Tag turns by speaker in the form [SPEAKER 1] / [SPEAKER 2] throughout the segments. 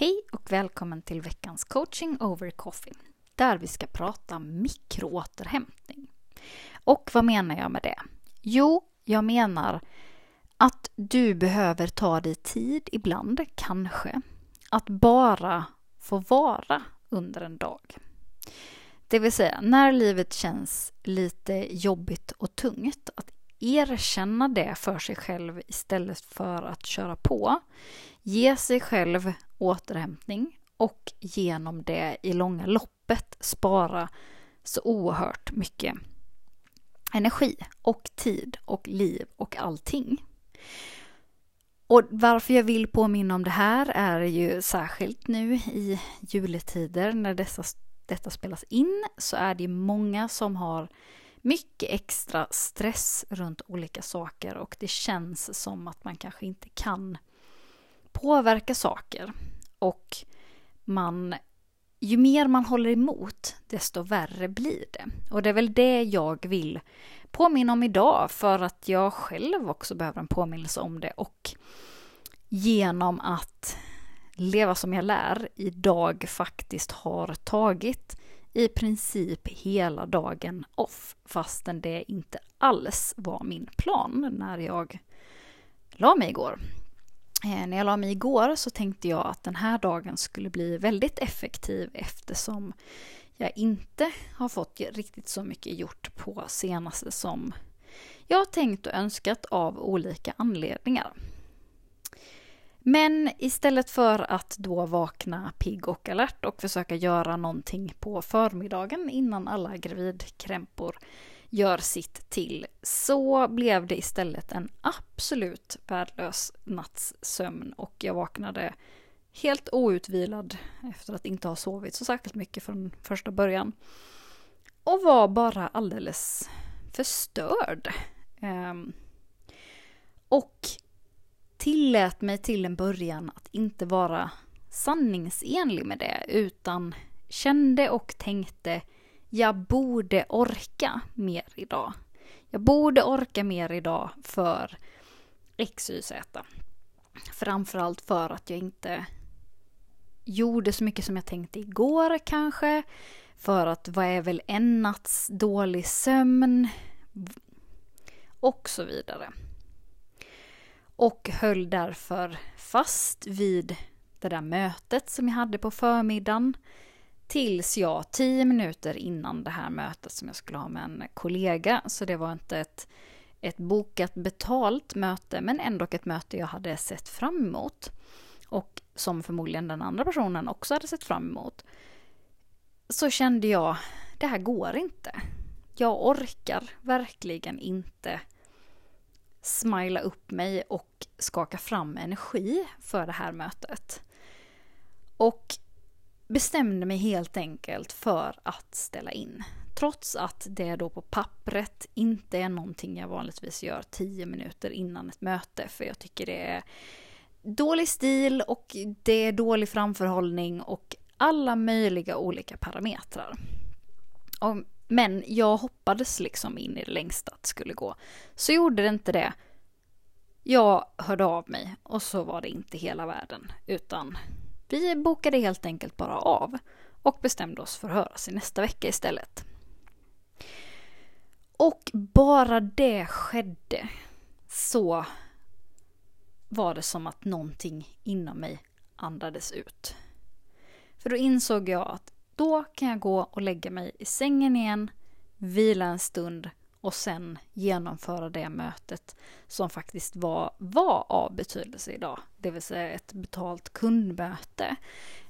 [SPEAKER 1] Hej och välkommen till veckans coaching over coffee där vi ska prata mikroåterhämtning. Och vad menar jag med det? Jo, jag menar att du behöver ta dig tid ibland, kanske, att bara få vara under en dag. Det vill säga, när livet känns lite jobbigt och tungt, att erkänna det för sig själv istället för att köra på. Ge sig själv återhämtning och genom det i långa loppet spara så oerhört mycket energi och tid och liv och allting. Och varför jag vill påminna om det här är ju särskilt nu i juletider när dessa, detta spelas in så är det många som har mycket extra stress runt olika saker och det känns som att man kanske inte kan påverka saker. Och man, ju mer man håller emot, desto värre blir det. Och det är väl det jag vill påminna om idag, för att jag själv också behöver en påminnelse om det. Och genom att leva som jag lär idag faktiskt har tagit i princip hela dagen off, fastän det inte alls var min plan när jag la mig igår. Eh, när jag la mig igår så tänkte jag att den här dagen skulle bli väldigt effektiv eftersom jag inte har fått riktigt så mycket gjort på senaste som jag tänkt och önskat av olika anledningar. Men istället för att då vakna pigg och alert och försöka göra någonting på förmiddagen innan alla gravidkrämpor gör sitt till så blev det istället en absolut värdelös natts sömn och jag vaknade helt outvilad efter att inte ha sovit så särskilt mycket från första början. Och var bara alldeles förstörd. Um, och tillät mig till en början att inte vara sanningsenlig med det utan kände och tänkte jag borde orka mer idag. Jag borde orka mer idag för XYZ. Framförallt för att jag inte gjorde så mycket som jag tänkte igår kanske. För att vad är väl en natts dålig sömn? Och så vidare. Och höll därför fast vid det där mötet som jag hade på förmiddagen. Tills jag, tio minuter innan det här mötet som jag skulle ha med en kollega, så det var inte ett, ett bokat betalt möte, men ändå ett möte jag hade sett fram emot. Och som förmodligen den andra personen också hade sett fram emot. Så kände jag, det här går inte. Jag orkar verkligen inte smila upp mig och skaka fram energi för det här mötet. Och bestämde mig helt enkelt för att ställa in. Trots att det då på pappret inte är någonting jag vanligtvis gör tio minuter innan ett möte. För jag tycker det är dålig stil och det är dålig framförhållning och alla möjliga olika parametrar. Och, men jag hoppades liksom in i det längsta att det skulle gå. Så gjorde det inte det. Jag hörde av mig och så var det inte hela världen utan vi bokade helt enkelt bara av och bestämde oss för att höras i nästa vecka istället. Och bara det skedde så var det som att någonting inom mig andades ut. För då insåg jag att då kan jag gå och lägga mig i sängen igen, vila en stund och sen genomföra det mötet som faktiskt var, var av betydelse idag. Det vill säga ett betalt kundmöte.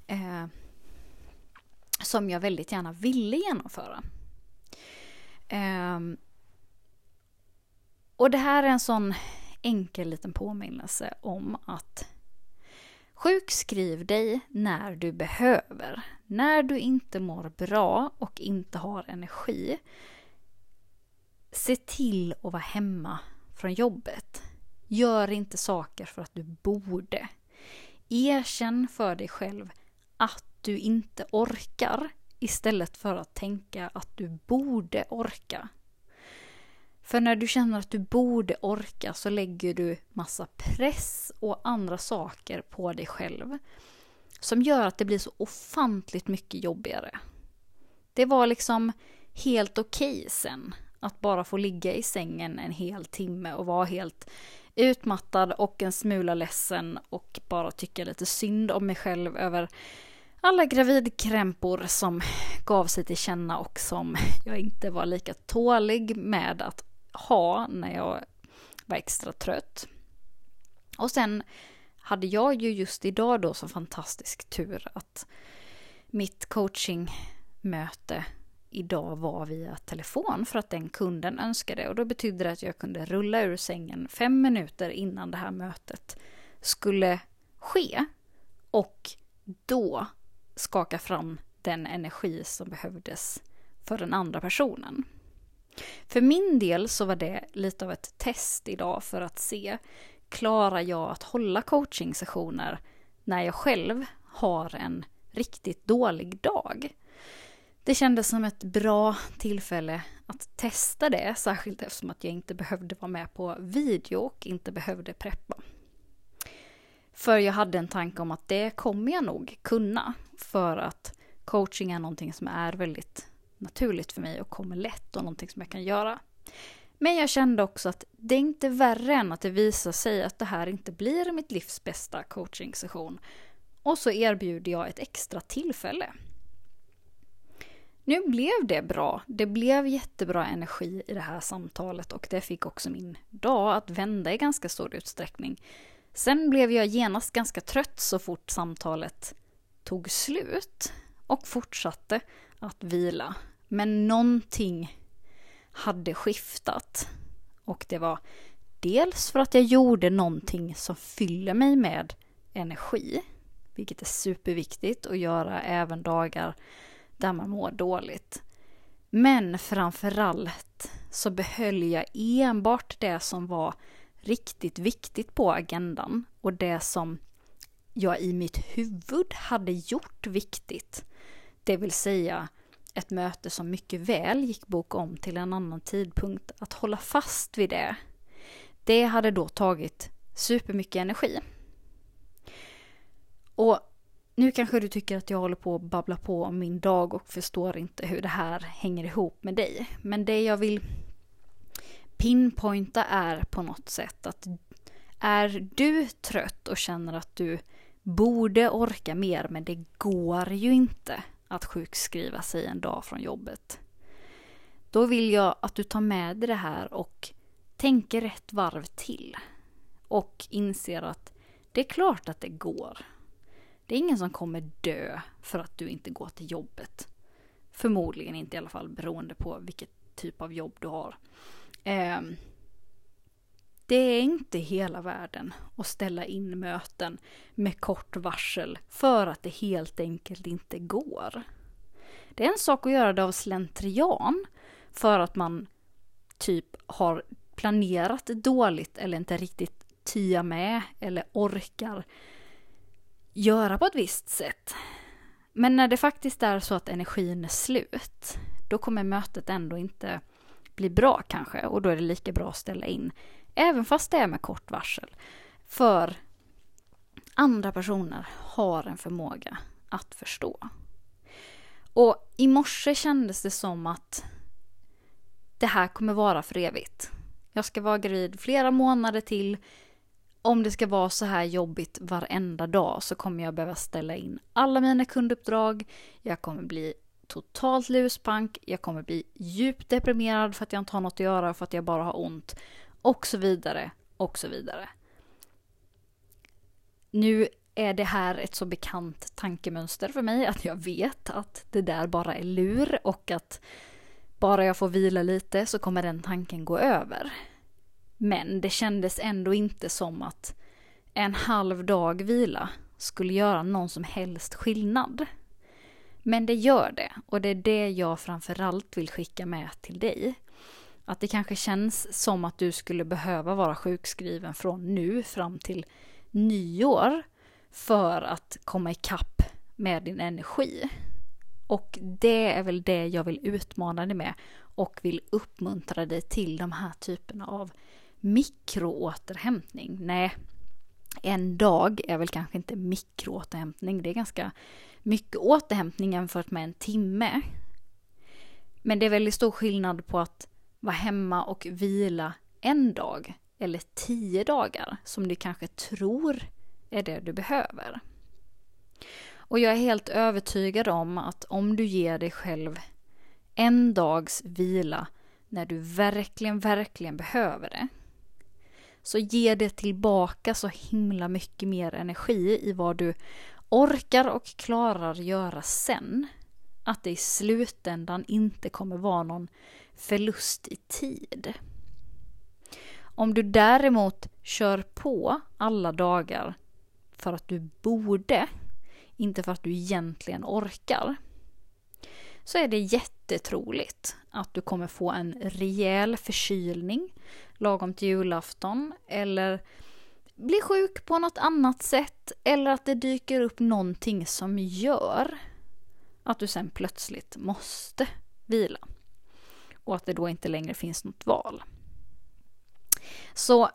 [SPEAKER 1] Eh, som jag väldigt gärna ville genomföra. Eh, och det här är en sån enkel liten påminnelse om att Sjukskriv dig när du behöver. När du inte mår bra och inte har energi. Se till att vara hemma från jobbet. Gör inte saker för att du borde. Erkänn för dig själv att du inte orkar istället för att tänka att du borde orka. För när du känner att du borde orka så lägger du massa press och andra saker på dig själv som gör att det blir så ofantligt mycket jobbigare. Det var liksom helt okej okay sen att bara få ligga i sängen en hel timme och vara helt utmattad och en smula ledsen och bara tycka lite synd om mig själv över alla gravidkrämpor som gav sig till känna och som jag inte var lika tålig med att ha när jag var extra trött. Och sen hade jag ju just idag då så fantastisk tur att mitt coachingmöte idag var via telefon för att den kunden önskade och då betydde det att jag kunde rulla ur sängen fem minuter innan det här mötet skulle ske och då skaka fram den energi som behövdes för den andra personen. För min del så var det lite av ett test idag för att se, klarar jag att hålla coaching sessioner när jag själv har en riktigt dålig dag? Det kändes som ett bra tillfälle att testa det, särskilt eftersom att jag inte behövde vara med på video och inte behövde preppa. För jag hade en tanke om att det kommer jag nog kunna, för att coaching är någonting som är väldigt naturligt för mig och kommer lätt och någonting som jag kan göra. Men jag kände också att det är inte värre än att det visar sig att det här inte blir mitt livs bästa coachingsession. Och så erbjuder jag ett extra tillfälle. Nu blev det bra. Det blev jättebra energi i det här samtalet och det fick också min dag att vända i ganska stor utsträckning. Sen blev jag genast ganska trött så fort samtalet tog slut och fortsatte att vila. Men någonting hade skiftat. Och det var dels för att jag gjorde någonting som fyller mig med energi, vilket är superviktigt att göra även dagar där man mår dåligt. Men framförallt så behöll jag enbart det som var riktigt viktigt på agendan och det som jag i mitt huvud hade gjort viktigt. Det vill säga ett möte som mycket väl gick boka om till en annan tidpunkt. Att hålla fast vid det, det hade då tagit supermycket energi. Och nu kanske du tycker att jag håller på att babbla på om min dag och förstår inte hur det här hänger ihop med dig. Men det jag vill pinpointa är på något sätt att är du trött och känner att du borde orka mer men det går ju inte att sjukskriva sig en dag från jobbet. Då vill jag att du tar med dig det här och tänker rätt varv till. Och inser att det är klart att det går. Det är ingen som kommer dö för att du inte går till jobbet. Förmodligen inte i alla fall beroende på vilket typ av jobb du har. Eh, det är inte hela världen att ställa in möten med kort varsel för att det helt enkelt inte går. Det är en sak att göra det av slentrian för att man typ har planerat dåligt eller inte riktigt tia med eller orkar göra på ett visst sätt. Men när det faktiskt är så att energin är slut, då kommer mötet ändå inte bli bra kanske och då är det lika bra att ställa in Även fast det är med kort varsel. För andra personer har en förmåga att förstå. Och i morse kändes det som att det här kommer vara för evigt. Jag ska vara gravid flera månader till. Om det ska vara så här jobbigt varenda dag så kommer jag behöva ställa in alla mina kunduppdrag. Jag kommer bli totalt luspank. Jag kommer bli djupt deprimerad för att jag inte har något att göra för att jag bara har ont och så vidare och så vidare. Nu är det här ett så bekant tankemönster för mig att jag vet att det där bara är lur och att bara jag får vila lite så kommer den tanken gå över. Men det kändes ändå inte som att en halv dag vila skulle göra någon som helst skillnad. Men det gör det och det är det jag framförallt vill skicka med till dig. Att det kanske känns som att du skulle behöva vara sjukskriven från nu fram till nyår för att komma ikapp med din energi. Och det är väl det jag vill utmana dig med och vill uppmuntra dig till de här typerna av mikroåterhämtning. Nej, en dag är väl kanske inte mikroåterhämtning. Det är ganska mycket återhämtning jämfört med en timme. Men det är väldigt stor skillnad på att vara hemma och vila en dag eller tio dagar som du kanske tror är det du behöver. Och jag är helt övertygad om att om du ger dig själv en dags vila när du verkligen, verkligen behöver det så ger det tillbaka så himla mycket mer energi i vad du orkar och klarar göra sen. Att det i slutändan inte kommer vara någon förlust i tid. Om du däremot kör på alla dagar för att du borde, inte för att du egentligen orkar, så är det jättetroligt att du kommer få en rejäl förkylning lagom till julafton eller bli sjuk på något annat sätt eller att det dyker upp någonting som gör att du sen plötsligt måste vila och att det då inte längre finns något val. Så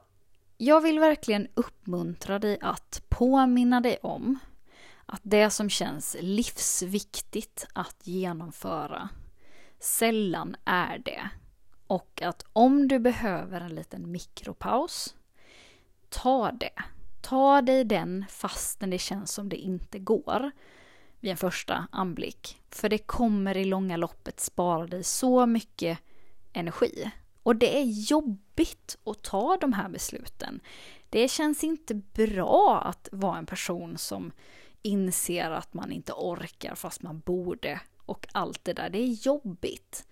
[SPEAKER 1] jag vill verkligen uppmuntra dig att påminna dig om att det som känns livsviktigt att genomföra sällan är det. Och att om du behöver en liten mikropaus, ta det. Ta dig den fastän det känns som det inte går vid en första anblick. För det kommer i långa loppet spara dig så mycket energi. Och det är jobbigt att ta de här besluten. Det känns inte bra att vara en person som inser att man inte orkar fast man borde och allt det där. Det är jobbigt.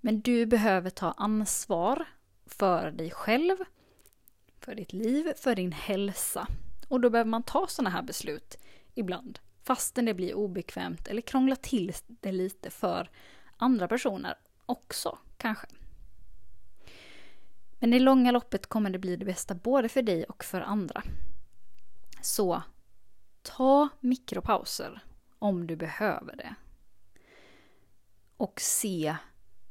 [SPEAKER 1] Men du behöver ta ansvar för dig själv, för ditt liv, för din hälsa. Och då behöver man ta sådana här beslut ibland. Fastän det blir obekvämt eller krångla till det lite för andra personer också, kanske. Men i långa loppet kommer det bli det bästa både för dig och för andra. Så ta mikropauser om du behöver det. Och se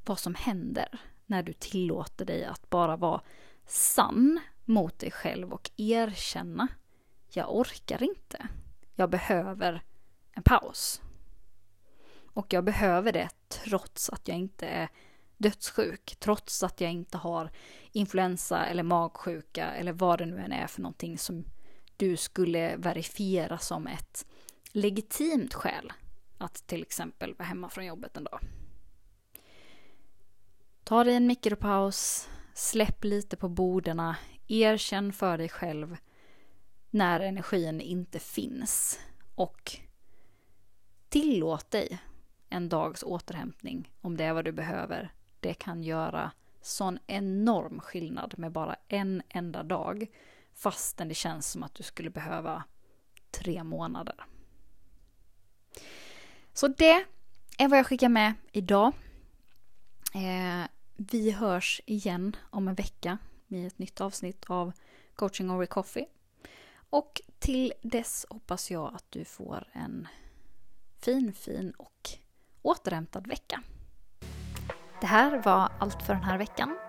[SPEAKER 1] vad som händer när du tillåter dig att bara vara sann mot dig själv och erkänna jag orkar inte. Jag behöver en paus. Och jag behöver det trots att jag inte är dödssjuk, trots att jag inte har influensa eller magsjuka eller vad det nu än är för någonting som du skulle verifiera som ett legitimt skäl att till exempel vara hemma från jobbet en dag. Ta dig en mikropaus, släpp lite på borden, erkänn för dig själv när energin inte finns och tillåt dig en dags återhämtning om det är vad du behöver. Det kan göra sån enorm skillnad med bara en enda dag fastän det känns som att du skulle behöva tre månader. Så det är vad jag skickar med idag. Eh, vi hörs igen om en vecka i ett nytt avsnitt av Coaching Over Coffee. Och till dess hoppas jag att du får en fin, fin och återhämtad vecka. Det här var allt för den här veckan.